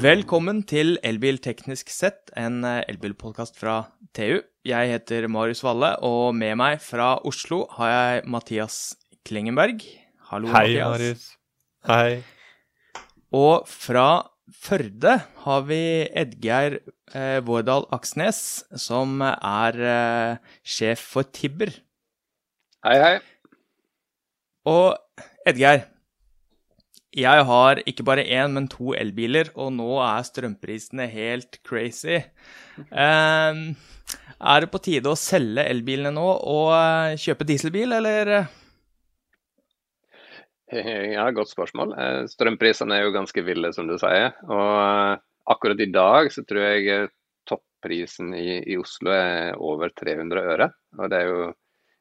Velkommen til Elbil teknisk sett, en eh, elbilpodkast fra TU. Jeg heter Marius Valle, og med meg fra Oslo har jeg Mathias Klingenberg. Hallo, Hei, Mathias. Marius. Hei. Og fra Førde har vi Edgeir eh, Vårdal Aksnes, som er eh, sjef for Tibber. Hei, hei. Og Edgeir, jeg har ikke bare én, men to elbiler, og nå er strømprisene helt crazy. Um, er det på tide å selge elbilene nå og eh, kjøpe dieselbil, eller? Ja, Godt spørsmål. Eh, Strømprisene er jo ganske ville, som du sier. Og eh, akkurat i dag så tror jeg topprisen i, i Oslo er over 300 øre. Og det er jo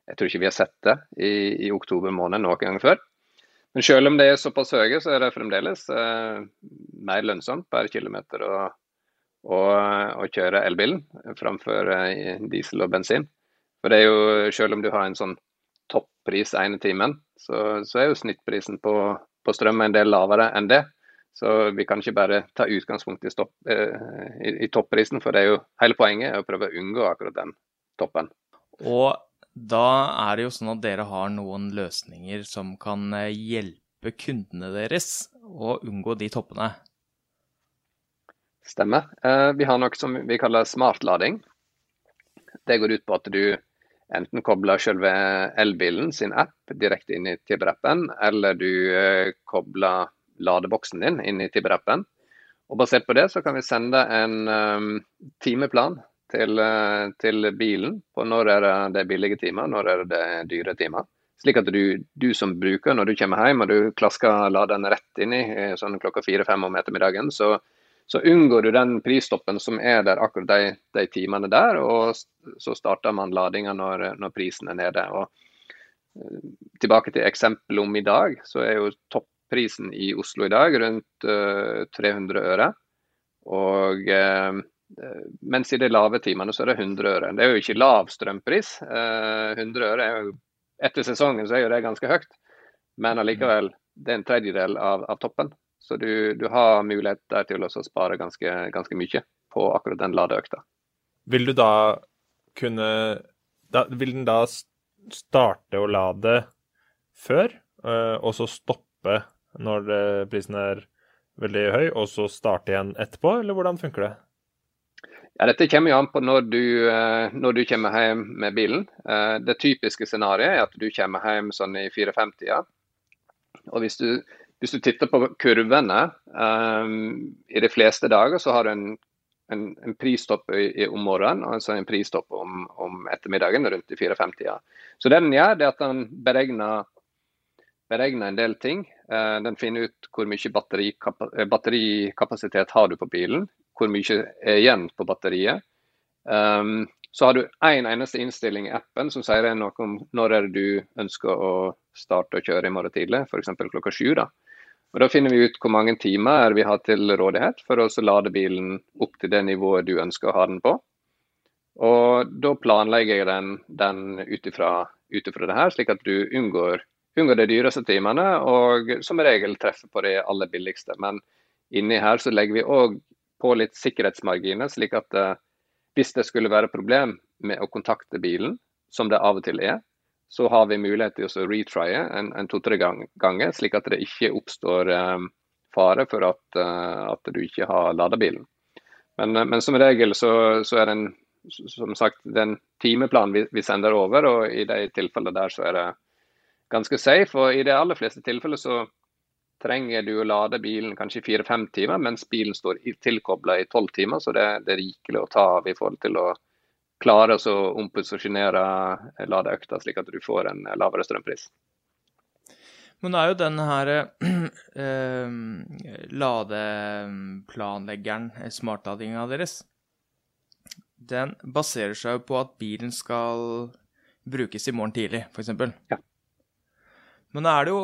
Jeg tror ikke vi har sett det i, i oktober måned noen gang før. Men selv om det er såpass høye, så er det fremdeles eh, mer lønnsomt per kilometer å, å, å kjøre elbilen framfor eh, diesel og bensin. For det er jo, selv om du har en sånn toppris ene timen, så, så er jo snittprisen på, på strøm en del lavere enn det. Så vi kan ikke bare ta utgangspunkt i, stopp, eh, i, i topprisen, for det er jo hele poenget er å prøve å unngå akkurat den toppen. Og da er det jo sånn at dere har noen løsninger som kan eh, hjelpe kundene deres å unngå de toppene. Stemmer. Eh, vi har noe som vi kaller smartlading. Det går ut på at du enten kobler selve elbilen sin app direkte inn i Tibber-appen, eller du eh, kobler ladeboksen din inn i Tibber-appen. Og Basert på det så kan vi sende en timeplan til, uh, til, bilen på når er det billige timer, når er det dyre timer. Slik at du, du, som bruker, når du kommer hjem og du klasker laderen rett inn i sånn klokka fire-fem om ettermiddagen, så, så, unngår du den prisstoppen som er der akkurat de, de timene der, og så starter man ladinga når, når, prisen er nede. Og, uh, tilbake til eksempelet om i dag, så er jo topprisen i Oslo i dag rundt uh, 300 øre. Og uh, mens i de lave timene så er det 100 øre. Det er jo ikke lav strømpris. Uh, 100 øre er jo Etter sesongen så er jo det ganske høyt, men allikevel det er en tredjedel av, av toppen. Så du, du, har mulighet der til å spare ganske, ganske mye på akkurat den ladeøkta. Vil du da kunne da, Vil den da starte å lade før, og så stoppe når prisen er veldig høy, og så starte igjen etterpå, eller hvordan funker det? Ja, Dette kommer jo an på når du, når du kommer hjem med bilen. Det typiske scenarioet er at du kommer hjem sånn i 4-5-tida. Og hvis du, hvis du, titter på kurvene um, I de fleste dager så har du en, en, en pristopp i, i, om morgenen og altså en pristopp om, om ettermiddagen rundt i 4-5-tida. Så det den gjør, det er at den beregner beregner en del ting. Den finner ut hvor mye batterikapasitet har du på bilen, hvor mye er igjen på batteriet. Um, så har du én en eneste innstilling i appen som sier noe om når er det du ønsker å starte å kjøre i morgen tidlig, f.eks. klokka sju. Da. Og da finner vi ut hvor mange timer vi har til rådighet for å lade bilen opp til det nivået du ønsker å ha den på. Og da planlegger jeg den, den ut ifra det her, slik at du unngår unngår de dyreste timene og som regel treffer på de aller billigste. Men inni her så legger vi òg på litt sikkerhetsmarginer, slik at uh, hvis det skulle være problem med å kontakte bilen, som det av og til er, så har vi mulighet til å retrye en, en to-tre ganger, slik at det ikke oppstår um, fare for at, uh, at, du ikke har lada bilen. Men, uh, men, som regel så, så er det en, som sagt, den timeplanen vi, vi sender over, og i de tilfellene der så er det ganske safe. Og i de aller fleste tilfeller så trenger du å lade bilen kanskje fire-fem timer, mens bilen står tilkobla i tolv timer. Så det, det, er rikelig å ta av i forhold til å klare å omposisjonere ladeøkta, slik at du får en lavere strømpris. Men det er jo den her eh, ladeplanleggeren, smartladinga deres, den baserer seg jo på at bilen skal brukes i morgen tidlig, f.eks. Ja. Men da er det jo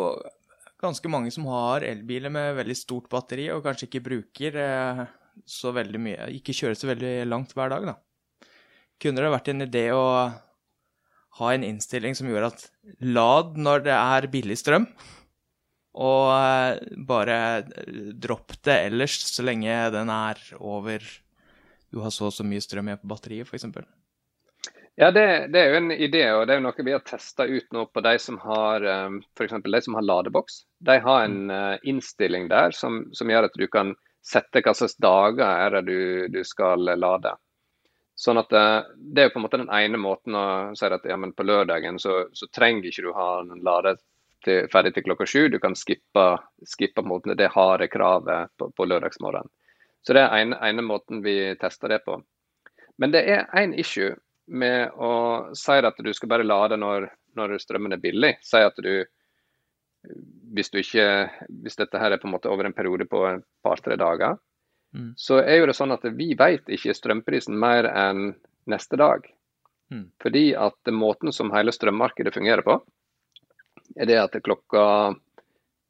ganske mange som har elbiler med veldig stort batteri, og kanskje ikke bruker eh, så veldig mye Ikke kjører så veldig langt hver dag, da. Kunne det vært en idé å ha en innstilling som gjorde at lad når det er billig strøm, Og eh, bare dropp det ellers, så lenge den er over Du har så og så mye strøm igjen på batteriet, f.eks. Ja, det, det, er jo en idé, og det er noe vi har testa ut nå på de som har f.eks. de som har ladeboks. De har en uh, innstilling der som, som, gjør at du kan sette hva slags dager er det du, du skal lade. Sånn at uh, Det er på en måte den ene måten å si at ja, men på lørdagen så, så trenger ikke du ha en lade til, ferdig til klokka sju. Du kan skippe, skippe det harde kravet på, på lørdagsmorgenen. Så det er ene, ene måten vi tester det på. Men det er én issue med å si at du skal bare lade når, når strømmen er billig. Si at du hvis, du ikke, hvis dette her er på en måte over en periode på et par-tre dager, mm. så er jo det sånn at vi vet ikke strømprisen mer enn neste dag. Mm. Fordi at måten som hele strømmarkedet fungerer på, er det at klokka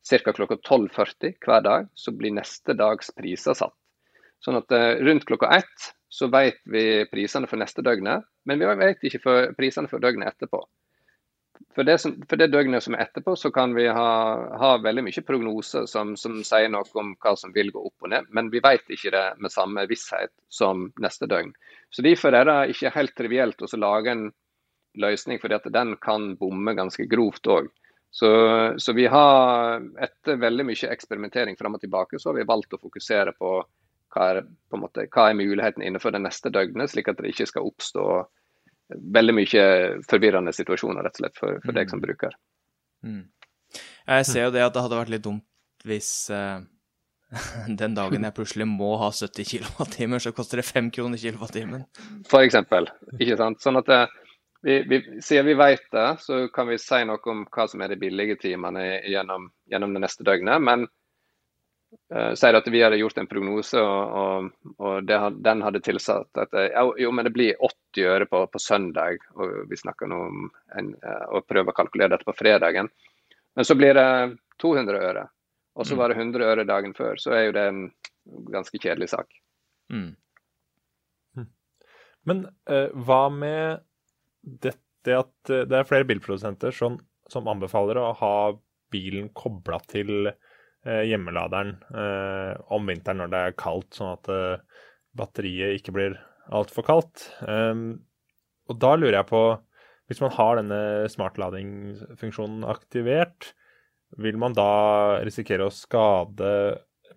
ca. klokka 12.40 hver dag så blir neste dags priser satt. Sånn at eh, rundt klokka ett så vet vi prisene for neste døgnet, men vi vet ikke for prisene for døgnet etterpå. For det, som, for det, døgnet som er etterpå, så kan vi ha, ha veldig mye prognoser som, som, sier noe om hva som vil gå opp og ned, men vi vet ikke det med samme visshet som neste døgn. Så Derfor er det ikke helt trivielt å lage en løsning, at den kan bomme ganske grovt òg. Så, så, vi har, etter veldig mye eksperimentering fram og tilbake, så har vi valgt å fokusere på hva er, måte, hva er muligheten innenfor det neste døgnet, slik at det ikke skal oppstå veldig mye forvirrende situasjoner rett og slett for, for deg som mm. bruker. Mm. Jeg ser jo det at det hadde vært litt dumt hvis uh, den dagen jeg plutselig må ha 70 kWt, så koster det 5 kroner kilowattimen. For eksempel, ikke sant. Sånn at eh, vi, vi, siden vi vet det, så kan vi si noe om hva som er de billige timene gjennom, gjennom det neste døgnet. Men sier at vi hadde gjort en prognose, og, og, og det, den hadde tilsatt at uh, jo, men det blir 80 øre på, på søndag. og Vi snakker nå om en, uh, å prøve å kalkulere dette på fredagen. Men så blir det 200 øre, og så mm. var det 100 øre dagen før. Så er jo det en ganske kjedelig sak. Mm. Men Men hva med dette at det er flere bilprodusenter som, som anbefaler å ha bilen kobla til Eh, hjemmeladeren eh, om vinteren når det er kaldt, sånn at eh, batteriet ikke blir altfor kaldt. Ehm, og da lurer jeg på, hvis man har denne smartladingfunksjonen aktivert, vil man da risikere å skade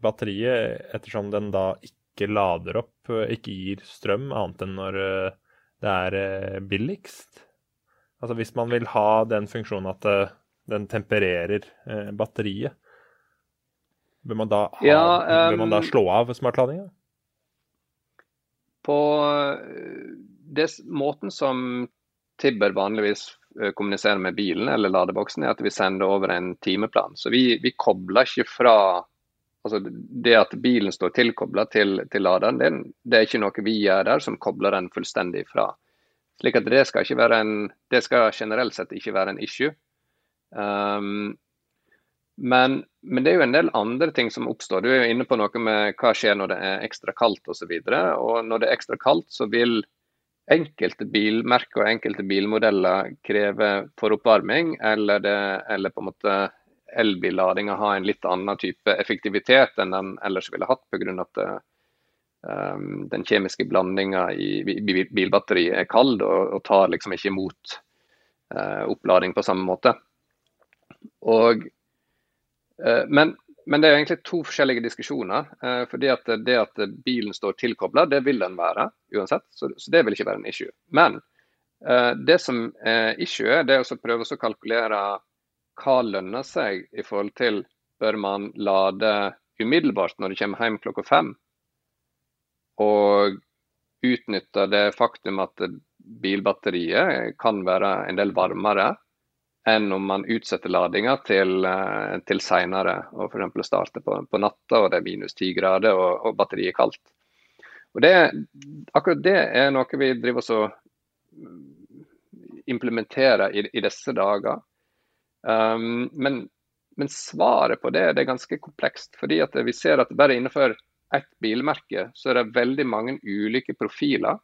batteriet ettersom den da ikke lader opp, ikke gir strøm, annet enn når det er billigst? Altså hvis man vil ha den funksjonen at den tempererer batteriet, Bør man da, ha, ja, um, bør man da slå av smartladinga? På eh, det, måten som Tibber vanligvis eh, kommuniserer med bilen eller ladeboksen, er at vi sender over en timeplan. Så vi, vi kobler ikke fra altså Det at bilen står tilkobla til, til laderen, det, det, er ikke noe vi gjør der som kobler den fullstendig fra. Slik at det skal, ikke være en, det skal generelt sett ikke være en issue. Um, men, men, det er jo en del andre ting som oppstår. Du er jo inne på noe med hva skjer når det er ekstra kaldt osv. Og, så og når det er ekstra kaldt, så vil enkelte bilmerker og enkelte bilmodeller kreve foroppvarming, eller, det, eller på en måte elbilladinga ha en litt annen type effektivitet enn den ellers ville hatt, pga. at um, den kjemiske blandinga i bilbatteriet er kald og, og tar liksom ikke imot uh, opplading på samme måte. Og men, men, det er egentlig to forskjellige diskusjoner. Eh, fordi at Det at bilen står tilkobla, det vil den være uansett. Så, så, det vil ikke være en issue. Men eh, det som er issue, det er å prøve å kalkulere hva lønner seg i forhold til bør man lade umiddelbart når du kommer hjem klokka fem, og utnytte det faktum at bilbatteriet kan være en del varmere enn om man utsetter ladinga til, eh, til seinere, og f.eks. starter på, på natta og det er minus ti grader og, og, batteriet er kaldt. Og det, akkurat det er noe vi driver oss og implementerer i, i disse dager. Um, men, men, svaret på det, det er ganske komplekst. fordi vi ser at bare innenfor ett bilmerke så er det veldig mange ulike profiler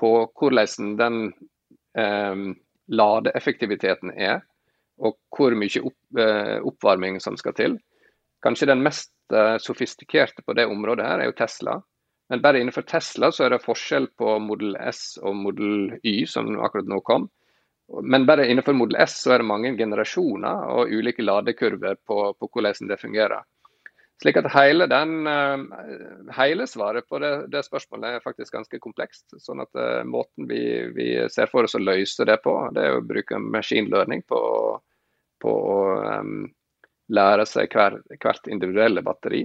på hvordan den um, ladeeffektiviteten er. og hvor mye opp, eh, oppvarming som skal til. Kanskje den mest eh, sofistikerte på det området her er jo Tesla. Men bare innenfor Tesla så er det forskjell på Model S og Model Y, som akkurat nå kom. Men bare innenfor Model S så er det mange generasjoner og ulike ladekurver på, på hvordan det fungerer. Slik at hele, den, hele svaret på det, det, spørsmålet er faktisk ganske komplekst. sånn at Måten vi, vi, ser for oss å løse det på, det er å bruke machine learning på, på å um, lære seg hver, hvert individuelle batteri.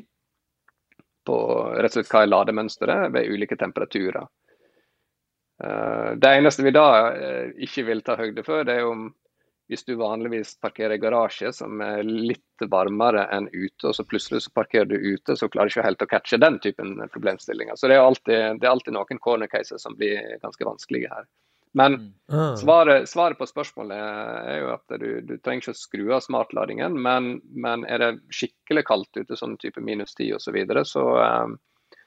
På rett og slett hva er lademønsteret ved ulike temperaturer. Uh, det eneste vi da uh, ikke vil ta høyde for, det er om hvis du vanligvis parkerer i garasje som er litt varmere enn ute, og så plutselig så parkerer du ute, så klarer du ikke helt å catche den typen problemstillinger. Så det er alltid, det er alltid noen corner cases som blir ganske vanskelige her. Men mm. ah. svaret, svaret, på spørsmålet er jo at du, du trenger ikke å skru av smartladingen, men, men, er det skikkelig kaldt ute, sånn type minus 10 osv., så, videre, så, eh,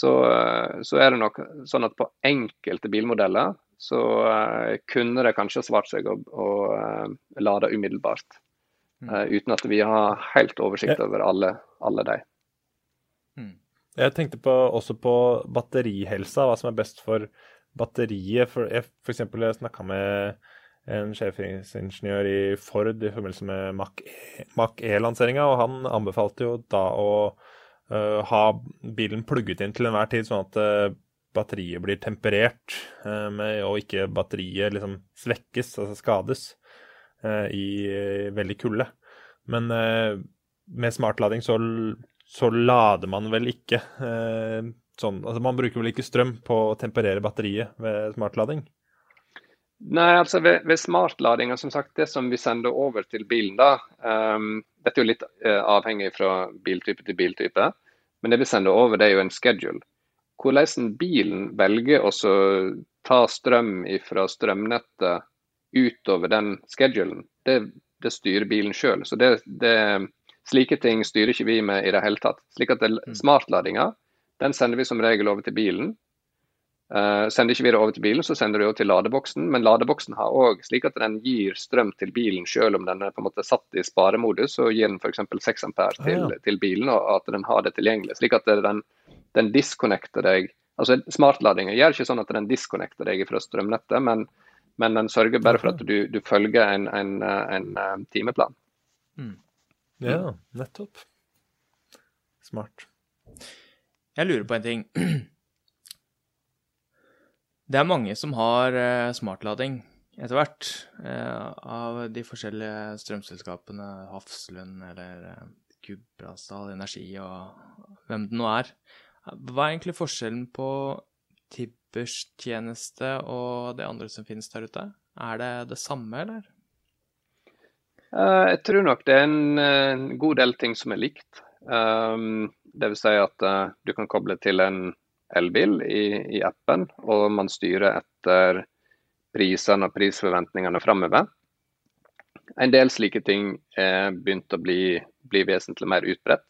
så, eh, så er det nok sånn at på enkelte bilmodeller så uh, kunne det kanskje svart seg å, å uh, lade umiddelbart. Uh, uten at vi har helt oversikt over alle, alle de. Mm. Jeg tenkte på, også på batterihelsa, hva som er best for batteriet. For jeg f.eks. snakka med en sjefingeniør i Ford i forbindelse med Mac E-lanseringa, e og han anbefalte jo da å ha bilen plugget inn til enhver tid, sånn at batteriet blir temperert, eh, og ikke batteriet liksom svekkes, altså skades, eh, i eh, veldig kulde. Men med smartlading så, så lader man vel ikke sånn Altså man bruker vel ikke strøm på å temperere batteriet ved smartlading? Nei, altså ved, ved smartlading, som sagt, det som vi sender over til bilen, da um, Dette er jo litt uh, avhengig fra biltype til biltype, men det vi sender over, det er jo en schedule. Hvordan bilen velger å ta strøm fra strømnettet utover den schedulen, det, det styrer bilen sjøl. Så det, det, slike ting styrer ikke vi med i det hele tatt. Slik at mm. Smartladinga den sender vi som regel over til bilen. Uh, sender ikke vi det over til bilen, så sender du det til ladeboksen. Men ladeboksen har òg slik at den gir strøm til bilen selv om den er på en måte satt i sparemodus. Så gir den f.eks. 6 ampere til, ah, ja. til, bilen, og at den har det tilgjengelig. Slik at den den disconnecter deg altså Smartladinga gjør ikke sånn at den disconnecter deg fra strømnettet, men, men den sørger bare for at du, du følger en, en, en, en timeplan. Mm. Ja, nettopp. Smart. Jeg lurer på en ting. Det er mange som har uh, smartlading etter hvert, uh, av de forskjellige strømselskapene, Hafslund eller uh, Gudbrandsdal Energi og hvem det nå er. Hva er egentlig forskjellen på Tibbers tjeneste og det andre som finnes der ute? Er det det samme, eller? Uh, jeg tror nok det er en, god del ting som er likt. Dvs. si at du kan koble til en elbil i, i, appen, og man styrer etter prisene og prisforventningene framover. En del slike ting er begynt å bli, bli vesentlig mer utbredt.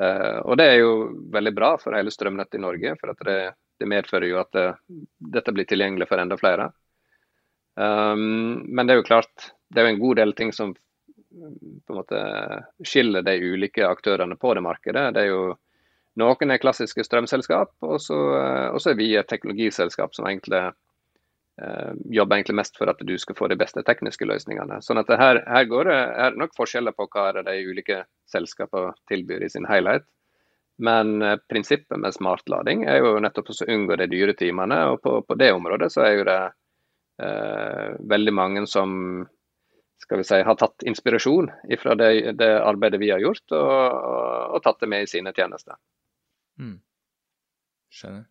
Eh, og Det er jo veldig bra for hele strømnettet i Norge, for det, det, medfører jo at det, dette blir tilgjengelig for enda flere. Um, men det er jo klart, det er jo en god del ting som på en måte skiller de ulike aktørene på det markedet. Det er jo Noen er klassiske strømselskap, så, og så er vi et teknologiselskap som egentlig Eh, jobber egentlig mest for at du skal få de beste tekniske løsningene. Sånn at her, her går det, er nok forskjeller på hva de ulike selskapene tilbyr i sin helhet. Men eh, prinsippet med smartlading er jo nettopp å unngå de dyre timene. Og på, på, det området så er jo det eh, veldig mange som skal vi si, har tatt inspirasjon fra det, det arbeidet vi har gjort, og, og, og, tatt det med i sine tjenester. Mm. Skjønner.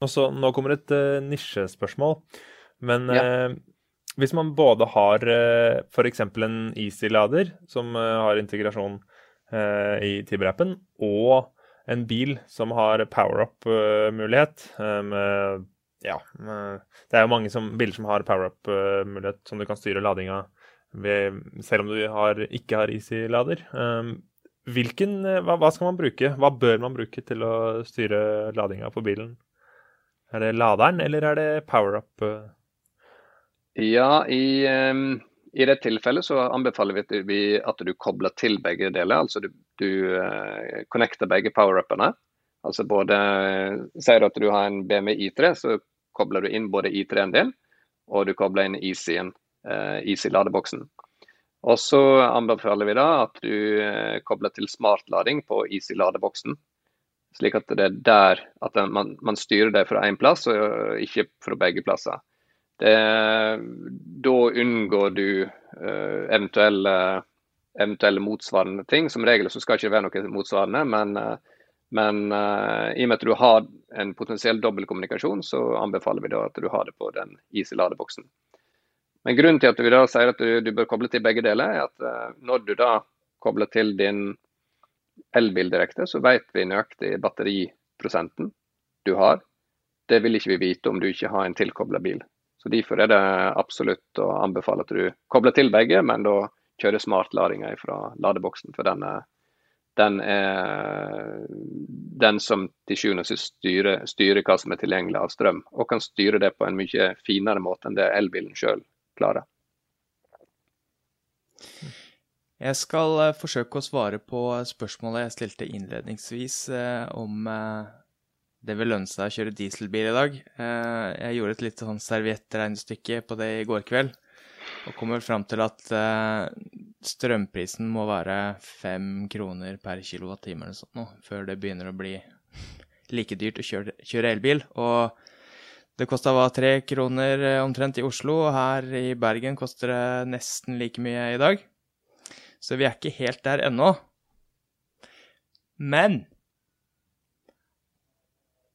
Og så, Nå kommer et uh, nisjespørsmål. Men ja. uh, hvis man både har uh, f.eks. en Easy-lader som uh, har integrasjon i Tiber-appen, og en bil som har power-up-mulighet med ja, det er jo mange som, biler som har power-up-mulighet, som du kan styre ladinga ved, selv om du har, ikke har Easy-lader. Hvilken, hva, hva, skal man bruke? Hva bør man bruke til å styre ladinga på bilen? Er det laderen, eller er det power-up? Ja, i, um, I det tilfellet så anbefaler vi at du kobler til begge deler. Altså du, du uh, connecter begge power-upene. Altså både Sier du at du har en BMW I3, så kobler du inn både I3-en din, og du kobler inn Easy-en, uh, Easy-ladeboksen. Og så anbefaler vi da at du uh, kobler til smartlading på Easy-ladeboksen. Slik at det er der at man, man styrer det fra én plass, og ikke fra begge plasser. Det, da unngår du uh, eventuelle, eventuelle, motsvarende ting. Som regel så skal det ikke være noe motsvarende, men, uh, men uh, i og med at du har en potensiell dobbeltkommunikasjon, så anbefaler vi da at du har det på den Easy-ladeboksen. Men grunnen til at vi da sier at du, du bør koble til begge deler, er at når du da kobler til din elbil direkte, så vet vi nøyaktig batteriprosenten du har. Det vil ikke vi vite om du ikke har en tilkobla bil. Så Derfor er det absolutt å anbefale at du kobler til begge, men da kjører smartladinga fra ladeboksen. For den er, den, er, den som til sjuende og sist styrer, styrer, hva som er tilgjengelig av strøm, og kan styre det på en mye finere måte enn det elbilen sjøl klarer. Jeg skal eh, forsøke å svare på spørsmålet jeg stilte innledningsvis eh, om eh, det vil lønne seg å kjøre dieselbil i dag. Jeg gjorde et litt sånn serviettregnestykke på det i går kveld, og kommer fram til at strømprisen må være fem kroner per kilowattime før det begynner å bli like dyrt å kjøre elbil. Og det kosta bare tre kroner eh, omtrent i Oslo, og her i Bergen koster det nesten like mye i dag. Så vi er ikke helt der ennå. Men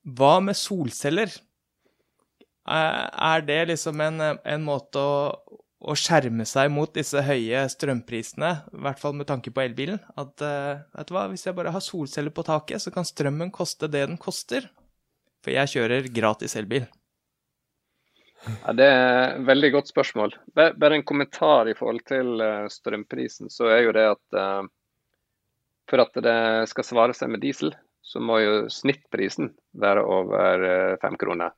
hva med solceller? Er det liksom en, en måte å, å, skjerme seg mot disse høye strømprisene, i hvert fall med tanke på elbilen? At eh, vet du hva, hvis jeg bare har solceller på taket, så kan strømmen koste det den koster. For jeg kjører gratis elbil. Ja, Det er et veldig godt spørsmål. Bare en kommentar i forhold til eh, strømprisen. Så er jo det at uh, for at det skal svare seg med diesel, så må jo snittprisen være over eh, fem kroner.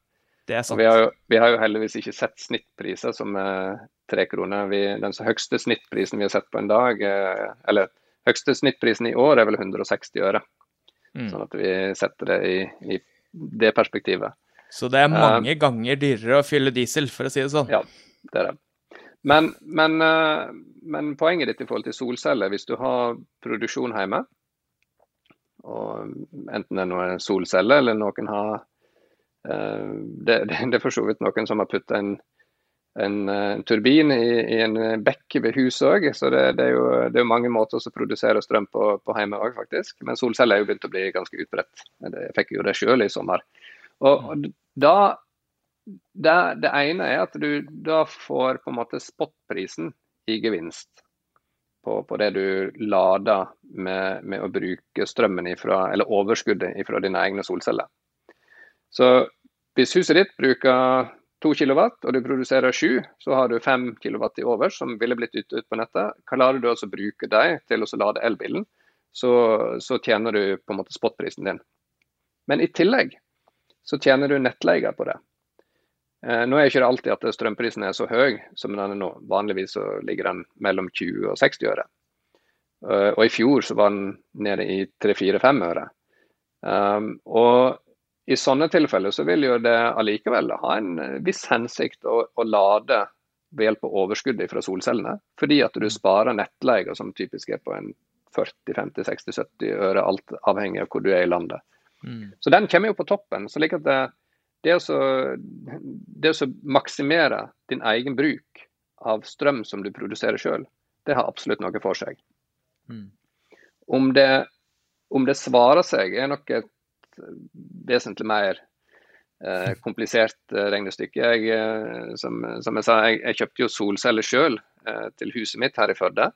Det er sant. Vi har, jo, vi har, jo, heldigvis ikke sett snittpriser som er tre kroner. Vi, den høyeste snittprisen vi har sett på en dag, eh, eller høyeste snittprisen i år er vel 160 øre. Mm. Sånn at vi setter det i, i, det perspektivet. Så det er mange uh, ganger dyrere å fylle diesel, for å si det sånn? Ja, det er det. Men, men, uh, men poenget ditt i forhold til solceller, hvis du har produksjon hjemme, og enten det er noen solceller eller noen har uh, det, det, er for så vidt noen som har putta en, en, en, turbin i, i en bekk ved huset òg. Så det, det, er jo, det, er mange måter å produsere strøm på, på hjemme òg, faktisk. Men solceller er jo begynt å bli ganske utbredt. Jeg fikk jo det sjøl i sommer. Og, og da det, det, ene er at du da får på en måte spotprisen i gevinst på, på det du lader med, med, å bruke strømmen ifra, eller overskuddet fra dine egne solceller. Så hvis huset ditt bruker 2 kW og du produserer 7, så har du 5 kW i over som ville blitt ute ut på nettet. Klarer du altså å bruke dem til å lade elbilen, så, så, tjener du på en måte spotprisen din. Men i tillegg så tjener du nettleie på det. Eh, nå er ikke det alltid at strømprisen er så høy som den er nå. Vanligvis ligger den mellom 20 og 60 øre. Eh, og i fjor så var den nede i 3-4-5 øre. Um, og i sånne tilfeller så vil jo det allikevel ha en viss hensikt å, å lade ved hjelp av overskuddet fra solcellene, fordi at du sparer nettleie som typisk er på en 40-50-60-70 øre, alt avhengig av hvor du er i landet. Mm. Så den kommer jo på toppen. så at det, det å, det å maksimere din egen bruk av strøm som du produserer sjøl, det har absolutt noe for seg. Mm. Om, det, om, det, svarer seg, er nok et vesentlig mer eh, komplisert eh, regnestykke. Jeg, eh, som, som, jeg sa, jeg, jeg kjøpte jo solceller sjøl eh, til huset mitt her i Førde.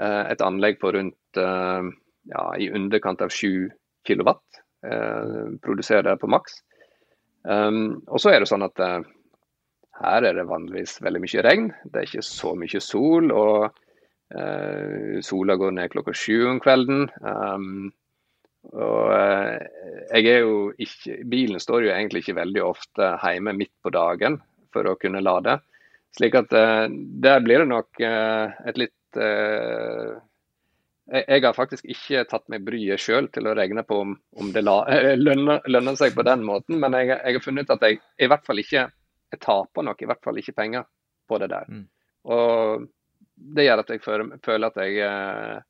Eh, et anlegg på rundt eh, ja, i underkant av 7 kW. Produserer det på maks. Um, og så er det sånn at uh, her er det vanligvis veldig mye regn. Det er ikke så mye sol. og uh, Sola går ned klokka sju om kvelden. Um, og uh, jeg er jo ikke Bilen står jo egentlig ikke veldig ofte hjemme midt på dagen for å kunne lade. Slik at der blir det nok et litt jeg, har faktisk ikke tatt meg bryet sjøl til å regne på om, om det la, lønner, lønner, seg på den måten, men jeg, jeg, har funnet ut at jeg i hvert fall ikke taper noe, i hvert fall ikke penger på det der. Mm. Og det gjør at jeg føler at jeg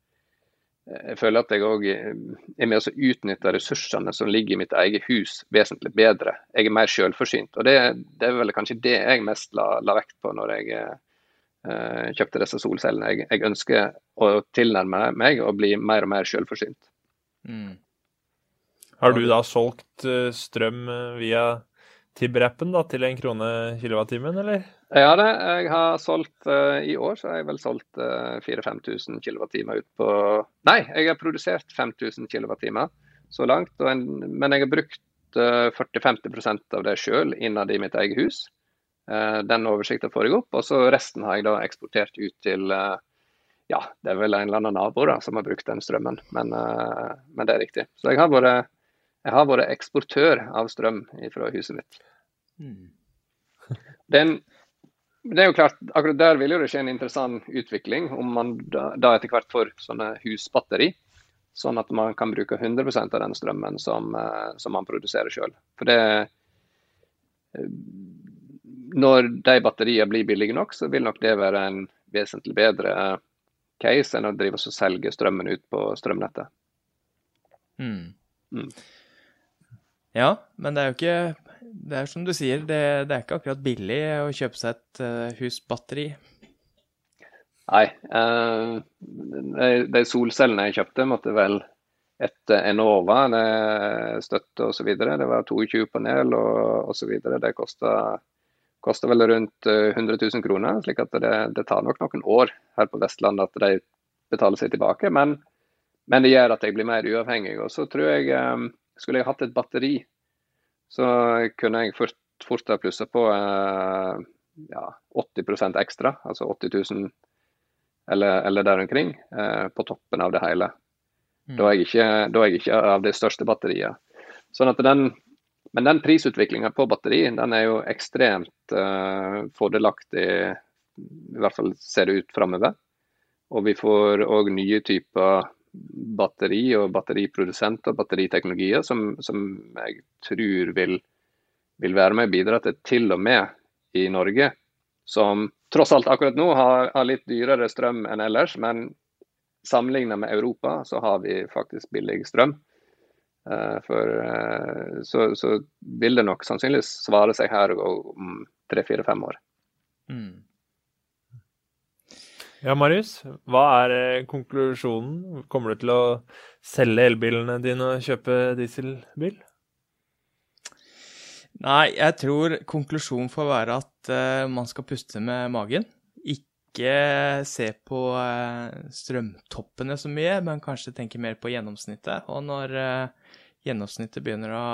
jeg føler at jeg òg er med å utnytte ressursene som ligger i mitt eget hus vesentlig bedre. Jeg er mer selvforsynt. Og det, det, er vel kanskje det jeg mest la, la vekt på når jeg eh, kjøpte disse solcellene. Jeg, jeg, ønsker å tilnærme meg og bli mer og mer selvforsynt. Mm. Har du da solgt eh, strøm eh, via Tibber-appen til en krone kilowattimen, eller? Ja, det. Jeg har solgt uh, I år så har jeg vel solgt uh, 4000-5000 kWh ut på Nei, jeg har produsert 5000 kWh så langt. En, men jeg har brukt uh, 40-50 av det sjøl innad i mitt eget hus. Uh, den oversikten får jeg opp. Og så resten har jeg da eksportert ut til uh, ja, det er vel en eller annen nabo da, som har brukt den strømmen, men, uh, men det er riktig. Så jeg har vært, jeg har vært eksportør av strøm fra huset mitt. Mm. Den det er jo klart, akkurat der vil jo det skje en interessant utvikling, om man da, da etter hvert får sånne husbatteri. Sånn at man kan bruke 100% av den strømmen som, eh, som man produserer sjøl. For det eh, Når de batteriene blir billige nok, så vil nok det være en vesentlig bedre case enn å drive og selge strømmen ut på strømnettet. Mm. Mm. Ja, men det er jo ikke det er som du sier, det, det, er ikke akkurat billig å kjøpe seg et uh, husbatteri. Nei. Uh, de, de, solcellene jeg kjøpte, måtte vel etter Enova støtte osv. Det var 22 panel og osv. Det kosta, kosta vel rundt 100 eh, 000 kroner. slik at det, det, tar nok noen år her på Vestlandet at de betaler seg tilbake. Men, men det gjør at jeg blir mer uavhengig. Og så tror jeg um, skulle jeg hatt et batteri så kunne jeg fort, fort ha plussa på eh, ja, 80 ekstra, altså 80 000 eller, eller der omkring, eh, på toppen av det hele. Mm. Da, er jeg ikke, er jeg ikke av det største batteriet. Sånn at den, men den prisutviklinga på batteri den er jo ekstremt uh, fordelaktig, i hvert fall ser det ut framover. Og vi får òg nye typer batteri og batteriprodusenter, og batteriteknologier, som, som jeg tror vil, vil, være med og bidra til til og med i Norge, som tross alt akkurat nå har, har litt dyrere strøm enn ellers, men sammenlignet med Europa så har vi faktisk billig strøm. Uh, for, uh, så, så, vil det nok sannsynligvis svare seg her om tre-fire-fem år. Mm. Ja, Marius. Hva er eh, konklusjonen? Kommer du til å selge elbilene dine og kjøpe dieselbil? Nei, jeg tror konklusjonen får være at uh, man skal puste med magen. Ikke se på uh, strømtoppene så mye, men kanskje tenke mer på gjennomsnittet. Og når uh, gjennomsnittet begynner å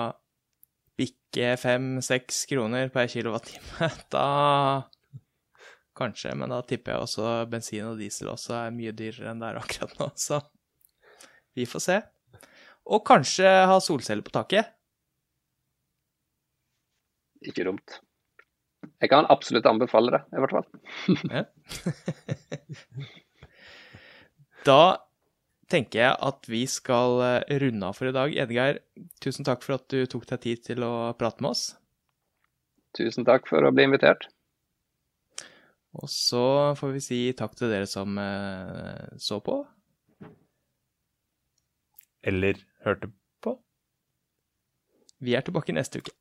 bikke fem-seks kroner per kilowattime, da Kanskje, men da tipper jeg også bensin og diesel også er mye dyrere enn det er akkurat nå, så vi får se. Og kanskje ha solceller på taket. Ikke dumt. Jeg kan absolutt anbefale det, i hvert fall. da tenker jeg at vi skal eh, runde av for i dag. Edgeir, tusen takk for at du tok deg tid til å prate med oss. Tusen takk for å bli invitert. Og så får vi si takk til dere som eh, så på. Eller hørte på. Vi er tilbake neste uke.